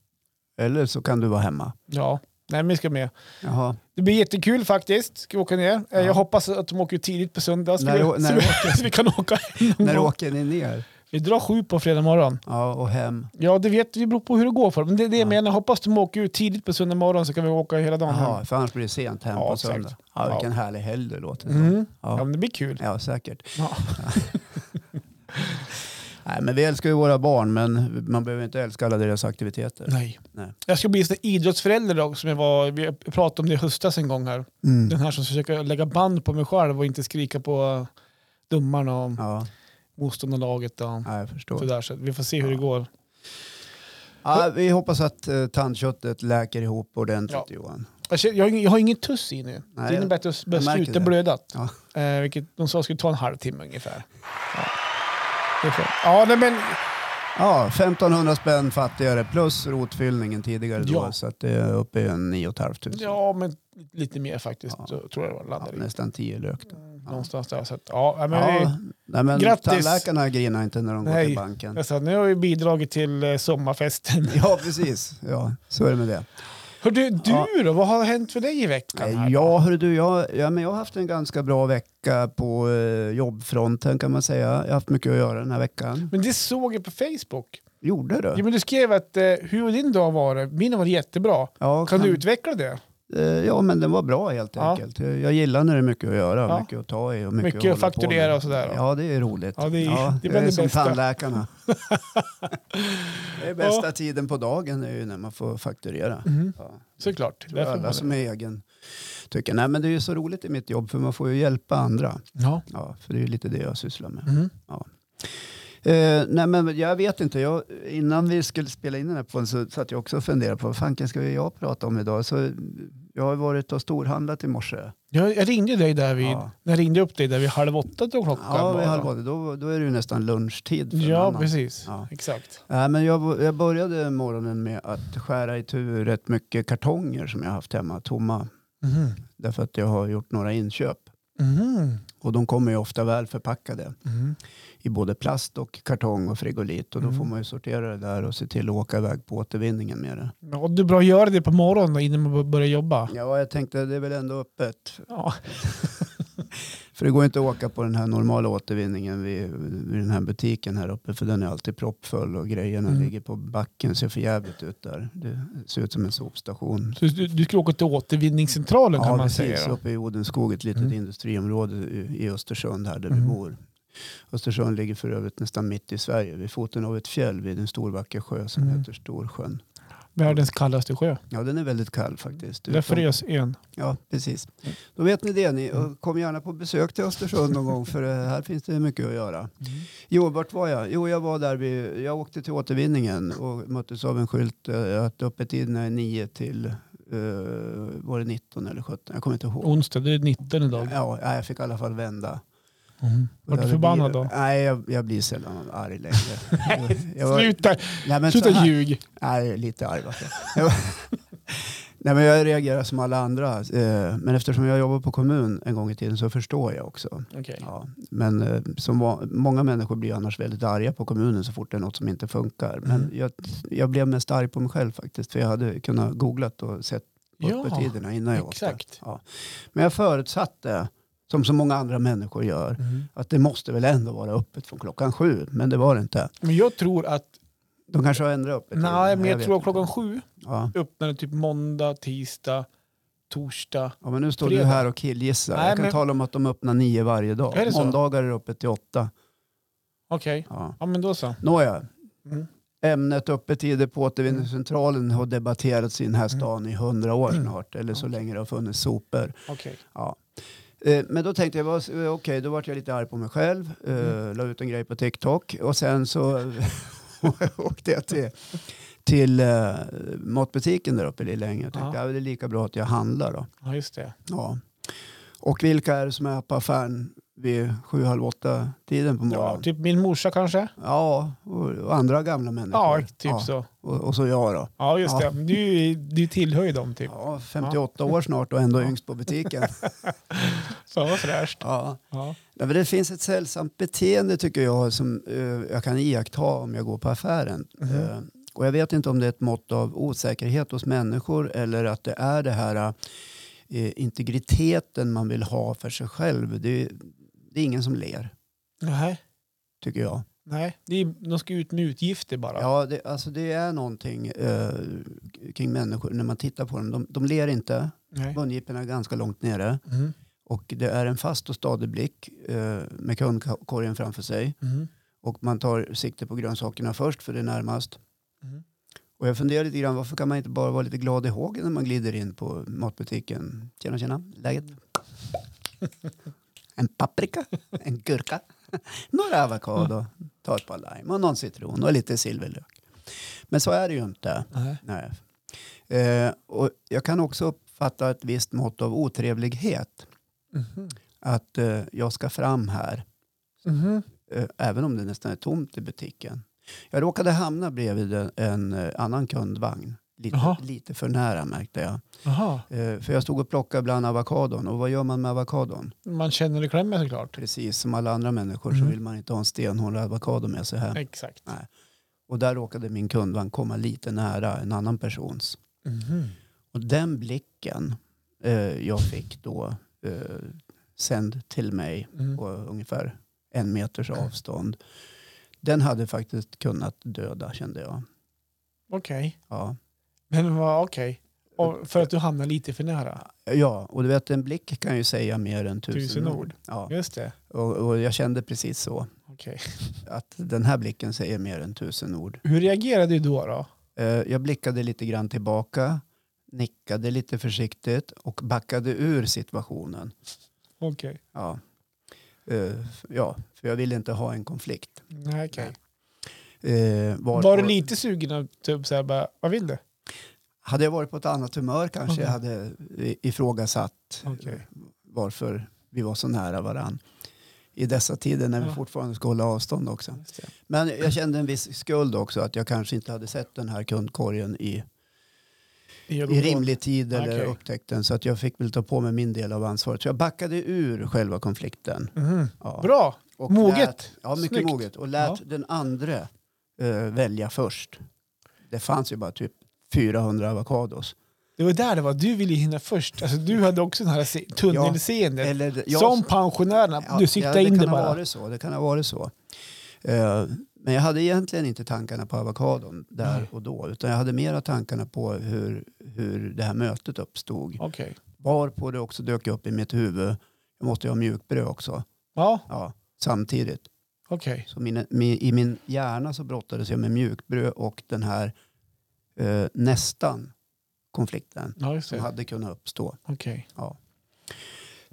Eller så kan du vara hemma. Ja, nej, men vi ska med. Jaha. Det blir jättekul faktiskt. Ska vi åka ner? Eh, Ja. Jag hoppas att de åker tidigt på söndag. När vi, när så, vi, åker- så vi kan åka någon När gång. åker ni ner? Vi drar sju på fredag morgon. Ja, och hem. Ja, det vet vi beror på hur det går för dem. Men det är det jag Ja. menar. Hoppas de åker ut tidigt på söndag morgon så kan vi åka hela dagen Jaha, hem. för annars blir det sent hem Ja, på exakt. söndag. Ja, Ja. vilken härlig helg det låter som. Mm. Ja. Ja, men det blir kul. Ja, säkert. Ja. Nej, men vi älskar ju våra barn, men man behöver inte älska alla deras aktiviteter. Nej. Nej. Jag ska bli sån där idrottsförälder då, som jag var, vi pratade om det i höstas en gång här. Mm. Den här som försöker lägga band på mig själv och inte skrika på domarna och Ja, motståndarlaget och ja, jag förstår. sådär. Så vi får se hur det går. Ja, vi hoppas att uh, tandköttet läker ihop ordentligt Johan. Jag, jag, har ingen, jag har ingen tuss i nu. Nej, det innebär att jag börjar sluta blöda. Ja. Eh, vilket de sa skulle ta en halvtimme ungefär. Ja, ja nej, men Ja, 1500 spänn fattigare plus rotfyllningen tidigare då, Ja. så att det är uppe i en 9 500. Ja, men lite mer faktiskt. Ja. Tror jag det var Ja, nästan 10 lök. Då. Någonstans där. Så att, ja, ja, men vi, Ja, nej, men Grattis! tandläkarna grinar inte när de går Nej. till banken. sa, nu har vi bidragit till eh, sommarfesten. Ja, precis. Ja, så är det med det. Hör du, du Ja. då? Vad har hänt för dig i veckan? här? Ja, hörru du, jag, ja, men jag har haft en ganska bra vecka på eh, jobbfronten kan man säga. Jag har haft mycket att göra den här veckan. Men det såg jag på Facebook. Gjorde du? Ja, men du skrev att eh, hur har din dag varit? Min har varit jättebra. Ja, Kan du utveckla det? Eh, ja, men den var bra helt Ja. enkelt. Jag jag gillar när det är mycket att göra, Ja. mycket att ta i och mycket, Mycket att fakturera och sådär. Ja, det är roligt. Ja, det är- det är jag väl det som bästa. tandläkarna. det är bästa tiden på dagen är ju när man får fakturera. Mhm. Ja. Såklart. Därför alla som det. är egen tycker. Nej, men det är ju så roligt i mitt jobb för man får ju hjälpa andra. Ja. Ja, för det är ju lite det jag sysslar med. Mhm. Eh, nej men jag vet inte, jag, innan vi skulle spela in den här podden så satt jag också och funderade på vad fanken ska jag prata om idag? Så jag har varit och storhandlat i morse. Jag, jag ringde dig där vid, Ja. jag ringde upp dig där vid halv åtta tror klockan Ja, vid då. halv åtta, då, då är det ju nästan lunchtid för Ja, precis. Ja. Exakt. Nej, men jag, jag började morgonen med att skära itu rätt mycket kartonger som jag haft hemma, tomma. Mhm. Därför att jag har gjort några inköp. Mhm. Och de kommer ju ofta väl förpackade Mhm. I både plast och kartong och frigolit. Och då Mm. får man ju sortera det där och se till att åka iväg på återvinningen med det. Ja, det är bra att göra det på morgonen innan man börjar jobba. Ja, jag tänkte det är väl ändå öppet. Ja. För det går inte att åka på den här normala återvinningen vid, vid den här butiken här uppe. För den är alltid proppfull och grejerna Mm. ligger på backen. Ser för jävligt ut där. Det ser ut som en sopstation. Så du, du ska åka till återvinningscentralen kan Ja, man precis. säga. Då. Uppe i Odenskog, ett litet Mm. industriområde i, i Östersund här där Mm. vi bor. Östersund ligger för övrigt nästan mitt i Sverige. Vid foten av ett fjäll vid en stor vacker sjö som Mm. heter Storsjön. Världens kallaste sjö. Ja, den är väldigt kall faktiskt. Där frös ön. Ja, precis. Mm. Då vet ni det. Ni. Och kom gärna på besök till Östersund någon gång för eh, här finns det mycket att göra. Jo, vart var jag? Jo, jag var där vid, jag åkte till återvinningen och möttes av en skylt eh, att öppettiderna är 9 till, eh, var det 19 eller 17? Jag kommer inte ihåg. Onsdag, det är 19 idag. Ja, jag fick i alla fall vända. Mm. Var du förbannad då? Nej, jag, jag blir sällan arg längre. Jag, var- Sluta, nej, men sluta här- ljug. Nej, lite arg. Jag var- Nej, men jag reagerar som alla andra. Eh, Men eftersom jag jobbar på kommun en gång i tiden så förstår jag också. Okej. Ja, men eh, som många människor blir annars väldigt arga på kommunen så fort det är något som inte funkar. Men Mm. jag, jag blev mest arg på mig själv faktiskt. För jag hade kunnat googlat och sett på Ja, öppettiderna innan jag åkte. exakt. Ja. Men jag förutsatte, som så många andra människor gör, Mm. att det måste väl ändå vara öppet från klockan sju. Men det var det inte. Men jag tror att, De kanske har ändrat öppettiderna. nej men jag, vet tror att klockan sju Ja. öppnar det typ måndag, tisdag, torsdag. ja, men nu står Fredag. du här och killgissar. Nej, jag kan men- tala om att de öppnar nio varje dag. Är det? Måndagar är öppet till åtta. Okej, Ja. ja men då så. Nåja, Mm. ämnet öppettider på återvinningscentralen har debatterats i den här stan i hundra år Mm. snart. Eller så länge det har funnits sopor. Okej. Ja. Eh, Men då tänkte jag, eh, okej, då vart jag lite arg på mig själv. eh, Mm. La ut en grej på TikTok och sen så åkte jag till, till uh, matbutiken där uppe i Lillänge. Jag tänkte, ja. det är lika bra att jag handlar då. Ja just det. Ja. Och vilka är det som är på affären vid sju, halv åtta tiden på Ja, morgonen? typ min morsa kanske? Ja, och, och andra gamla människor. Ja, typ så. Och, och så jag då. Ja just Ja. det. Du, du tillhör ju dem typ. Ja, 58 år snart och ändå yngst på butiken. Så vad fräscht. Ja. Ja. Ja, det finns ett sällsamt beteende tycker jag som eh, jag kan iaktta om jag går på affären. Mhm. Eh, och jag vet inte om det är ett mått av osäkerhet hos människor eller att det är det här eh, integriteten man vill ha för sig själv. Det, det är ingen som ler, Nej. tycker jag. Nej, det är, de ska ut med utgifter bara. Ja, det, alltså det är någonting eh, kring människor när man tittar på dem. De, de ler inte, mungiporna är ganska långt nere. Mm. Och det är en fast och stadig blick eh, med kundkorgen framför sig. Mm. Och man tar sikte på grönsakerna först för det är närmast. Mm. Och jag funderar lite grann, varför kan man inte bara vara lite glad i hågen när man glider in på matbutiken? Tjena, tjena, läget? En paprika, en gurka, några avokado, ta ett par lime och någon citron och lite silverlök. Men så är det ju inte. Nej. Nej. Eh, och jag kan också uppfatta ett visst mått av otrevlighet. Mhm. Att eh, jag ska fram här, eh, även om det nästan är tomt i butiken. Jag råkade hamna bredvid en, en eh, annan kundvagn. Lite, lite för nära märkte jag. Eh, för jag stod och plockade bland avokadon. Och vad gör man med avokadon? man känner det klämmer såklart. Precis som alla andra människor så Mm. vill man inte ha en stenhård avokado med sig hem. Exakt. Nej. Och där råkade min kundvagn komma lite nära en annan persons. Mhm. Och den blicken eh, jag fick då eh, sänd till mig Mm. på ungefär en meters avstånd. Den hade faktiskt kunnat döda kände jag. Okej. Ja. Men okej. Och för att du hamnar lite för nära. Ja, och du vet en blick kan ju säga mer än tusen, Tusen ord. ord. Ja, Just det. och, och jag kände precis så. Okej. Att den här blicken säger mer än tusen ord. Hur reagerade du då? då? Eh, Jag blickade lite grann tillbaka, nickade lite försiktigt och backade ur situationen. Okej. Ja, Eh, ja för jag ville inte ha en konflikt. Nej, okej. Eh, varpå- Var du lite sugen typ så här, bara, vad vill du? Hade jag varit på ett annat humör kanske Okej. jag hade i- ifrågasatt eh, varför vi var så nära varann. I dessa tider när vi Ja. fortfarande ska hålla avstånd också. Men jag kände en viss skuld också att jag kanske inte hade sett den här kundkorgen i, i ont. rimlig tid eller Okej. upptäckt den. Så att jag fick väl ta på mig min del av ansvaret. Så jag backade ur själva konflikten. Mhm. Ja. Bra. Och Moget. Lät, ja, mycket Snyggt. moget. Och lät Ja. den andra eh, välja först. Det fanns ju bara typ 400 avokados. Det var där det var. Du ville hinna först. Alltså, du hade också den här se- tunnelseende. Eller, jag- Som pensionärerna. Ja, du siktade ja, in det det ha bara. så. Det kan ha varit så. Eh, men jag hade egentligen inte tankarna på avokadon där Nej. och då. Utan jag hade mera tankarna på hur, hur det här mötet uppstod. Okej. Varpå det också dök upp i mitt huvud. Jag måste ju ha mjukbröd också. Ja, Ja, samtidigt. okej. Så min, min, I min hjärna så brottades jag med mjukbröd och den här eh, nästan konflikten Ja, som hade kunnat uppstå. Okej.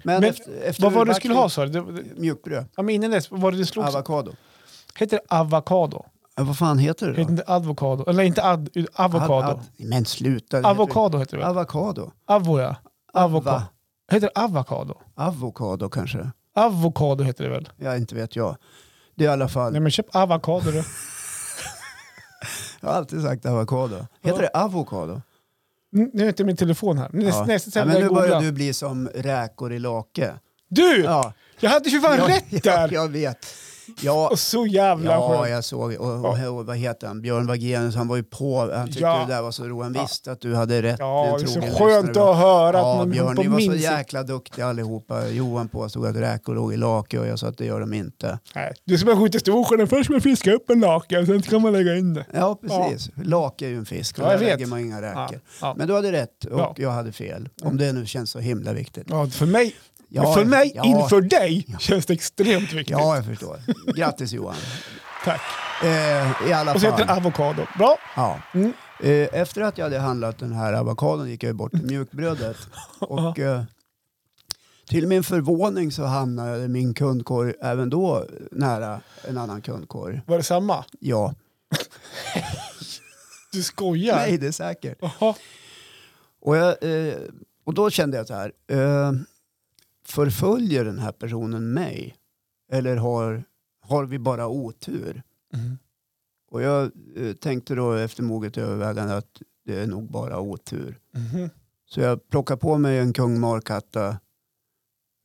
Men, Men efter, efter Vad var det du skulle ha sa du? Mjukbröd. Ja, men innan dess, vad var det du slog? Avokado. Heter det avokado? Ja, vad fan heter det då? Heter inte advokado? Eller inte ad, avokado? Ad, ad, men sluta. Avokado heter det väl? Avokado. Avo ja. Avokado. Heter det avokado? Avokado kanske. Avokado heter det väl? Ja, inte vet jag. Det är i alla fall. Nej men köp avokado du. Jag har alltid sagt avokado. Heter det avokado? Nu är inte min telefon här. Nästa, Ja. nästa Ja, men nu jag börjar du bli som räkor i lake. Du! Ja, Jag hade ju fan ja, rätt ja, där! jag vet. Ja, Och så jävla ja skönt. jag såg. Och, och, och, vad heter han? Björn Wagenius, han var ju på. Han tyckte Ja. det där var så roligt. Han Ja. visste att du hade rätt. Ja, det är så skönt att höra att Ja, någon Björn, på ni var så min jäkla duktiga allihopa. Johan påstod att räkor låg i lake och jag sa att det gör de inte. Nej, Du ska bara skjuta storsjön. Först ska man fiska upp en lake och sen kan man lägga in det. Ja, precis. Lake är ju en fisk och Ja, där vet. lägger man inga Ja, räkor. ja. Men du hade rätt och Ja. jag hade fel. Om det nu känns så himla viktigt. Ja, för mig, Ja, för mig ja, inför dig känns det extremt viktigt. Ja, jag förstår. Grattis Johan. Tack. Eh, I alla Och så heter det avokado. Bra. Ja. Mm. Eh, efter att jag hade handlat den här avokadon gick jag bort till mjukbrödet. Och, eh, till min förvåning så hamnade min kundkorg även då nära en annan kundkorg. Var det samma? Ja, Du skojar? nej det är säkert. Och, jag, eh, och då kände jag så här. Förföljer den här personen mig? Eller har, har vi bara otur? Mm. Och jag eh, tänkte då efter moget övervägande att det är nog bara otur. Mhm. Så jag plockar på mig en kung markatta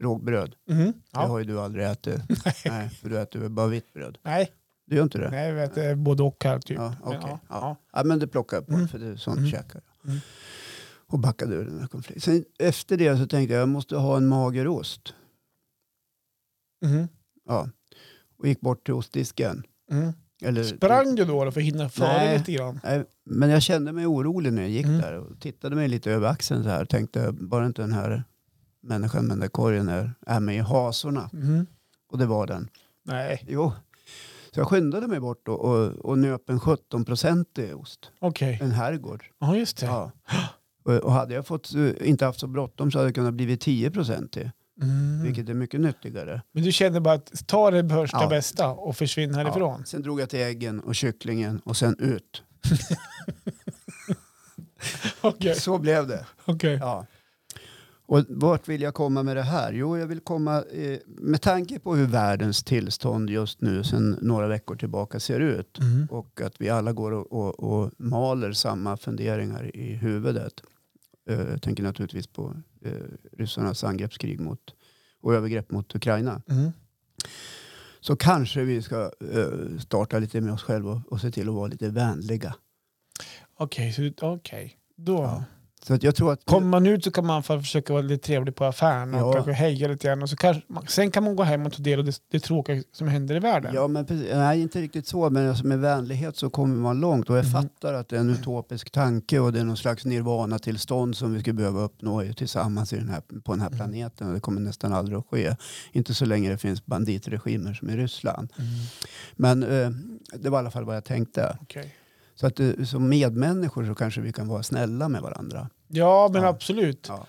rågbröd. Det Ja. har ju du aldrig ätit. Nej, för du äter väl bara vitt bröd. Nej, Du gör inte det? nej jag det är både och här typ. Ja, okej. ja, ja. ja. Men det plockar jag på Mm. för det är sånt Mm. käkar jag. Mm. Och backade ur den här konflikten. Sen efter det så tänkte jag jag måste ha en magerost. Mhm. Ja. Och gick bort till ostdisken. Mm. Eller, Sprang du då, då för att hinna före lite grann? Nej, men jag kände mig orolig när jag gick Mm. där och tittade mig lite över axeln så här. Tänkte bara inte den här människan med den där korgen är, är med i hasorna. Mhm. Och det var den. Nej, Jo. Så jag skyndade mig bort och, och, och nöp en 17-procentig ost. okej. En herrgård. Ja, just det. Ja. Och, och hade jag fått, eh, inte haft så bråttom så hade det kunnat bli 10-procentig. Mm. Vilket är mycket nyttigare. Men du kände bara att ta det första Ja. bästa och försvinn härifrån? Ja. Sen drog jag till äggen och kycklingen och sen ut. Okej. Så blev det. okej. Ja. Och vart vill jag komma med det här? Jo, jag vill komma eh, med tanke på hur världens tillstånd just nu sedan några veckor tillbaka ser ut Mm. och att vi alla går och, och, och maler samma funderingar i huvudet. Eh, jag tänker naturligtvis på eh, ryssarnas angreppskrig mot, och övergrepp mot Ukraina. Mm. Så kanske vi ska eh, starta lite med oss själva och, se till att vara lite vänliga. Okej, så okej. Då... Ja. Så att jag tror att... Kommer man ut så kan man för försöka vara lite trevlig på affären och Ja. kanske heja lite grann. Och så kanske, sen kan man gå hem och ta del av det, det tråkiga som händer i världen. Ja, men precis, nej, inte riktigt så, men alltså med vänlighet så kommer man långt. Och jag Mhm. fattar att det är en utopisk tanke och det är någon slags nirvana-tillstånd som vi skulle behöva uppnå tillsammans i den här, på den här Mm. planeten. Och det kommer nästan aldrig att ske. Inte så länge det finns banditregimer som i Ryssland. Mm. Men eh, det var i alla fall vad jag tänkte. Okej. Så att eh, som medmänniskor så kanske vi kan vara snälla med varandra. Ja, men Ja. absolut. Ja.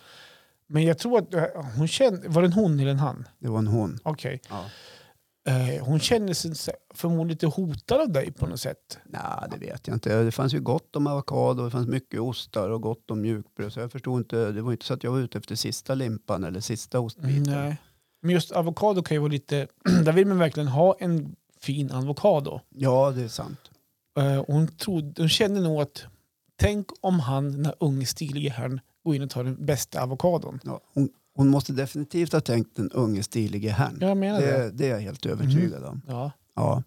Men jag tror att eh, hon kände, var det en hon eller en han? Det var en hon. Okej. Ja. Eh, hon kände sig så- förmodligen lite hotad av dig på något sätt. Nej, det vet jag inte. Det fanns ju gott om avokado, det fanns mycket ostar och gott om mjukbröd. Så jag förstod inte, det var inte så att jag var ute efter sista limpan eller sista ostbiten. Nej. Men just avokado kan ju vara lite, där vill man verkligen ha en fin avokado. Ja, det är sant. Eh, och hon, trodde, hon kände nog att tänk om han, den här unge stilige herrn, går in och tar den bästa avokadon. Ja, hon, hon måste definitivt ha tänkt den unge stilige herrn. Jag menar det. Det, det är jag helt övertygad om. Ja. Ja.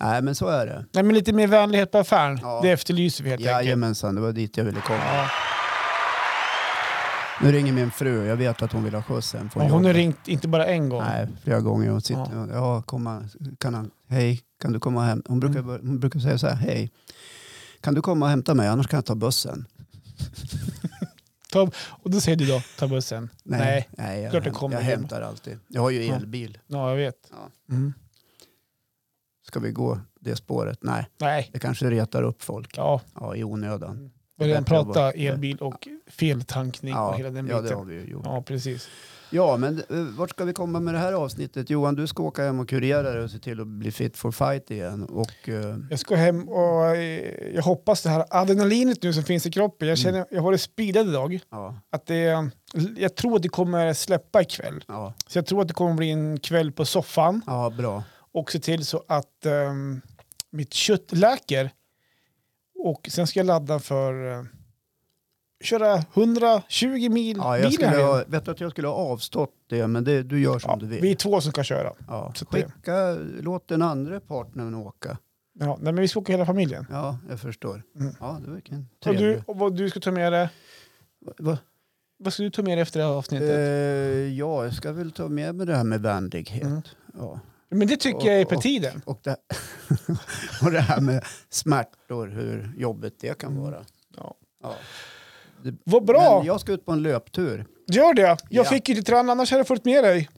Nej, men så är det. Nej, men lite mer vänlighet på affären, Ja. det efterlyser vi helt enkelt. Jajamensan, det var dit jag ville komma. Ja. Nu ringer min fru, jag vet att hon vill ha skjutsen från Och hon har ringt inte bara en gång. Nej, flera gånger. Hon sitter, ja. Ja. komma, kan han, hej, kan du komma hem? Hon brukar, Mm. hon brukar säga så här, hej, kan du komma och hämta mig, annars kan jag ta bussen. Ta, och då säger du då, ta bussen. Nej. nej jag, klart häm- kommer jag hem. hämtar alltid. Jag har ju Ja. elbil. Ja, jag vet. Ja. Mm. Ska vi gå det spåret? Nej, Nej, det kanske retar upp folk ja. ja, i onödan. Bättre att prata elbil och feltankning Ja, och hela den ja, biten. det har vi ju gjort. Ja, precis. Ja, men eh, vart ska vi komma med det här avsnittet? Johan, du ska åka hem och kurera dig och se till att bli fit for fight igen. Och, eh, Jag ska hem och eh, jag hoppas det här adrenalinet nu som finns i kroppen. Jag känner, jag har det speedad idag. ja, Att det, jag tror att det kommer släppa ikväll. ja, Så jag tror att det kommer bli en kväll på soffan ja, bra. och se till så att ehm, mitt kött läker. Och sen ska jag ladda för uh, köra 120 mil Ja, jag skulle ha, vet du att jag skulle ha avstått det, men det, du gör som Ja, du vill. vi är två som ska köra. ja. det- Skicka, låt den andra partnern åka. Ja, nej, men vi ska åka hela familjen. Ja, jag förstår. Mm. Ja, det vilken Och du, och vad du ska ta med dig? Va? Vad ska du ta med dig efter det här avsnittet? ja, jag ska väl ta med mig det här med vänlighet. Mm. Ja. men det tycker jag är på och- tiden. Och, det, och det här med smärtor, hur jobbigt det kan Mm. vara. Ja. Ja. Vad bra! Men jag ska ut på en löptur. Gör det! Jag Ja. fick ju inte träna, annars hade jag följt med dig.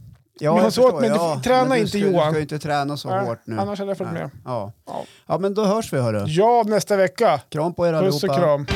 Ja, Men jag förstår. men du- träna men du inte, ska, Johan. Du ska ju inte träna så Nej, hårt nu. Annars hade jag följt Nej. med. Ja. Ja. ja, men då hörs vi hörru. Ja, nästa vecka. Kram på er Puss och allihopa. kram.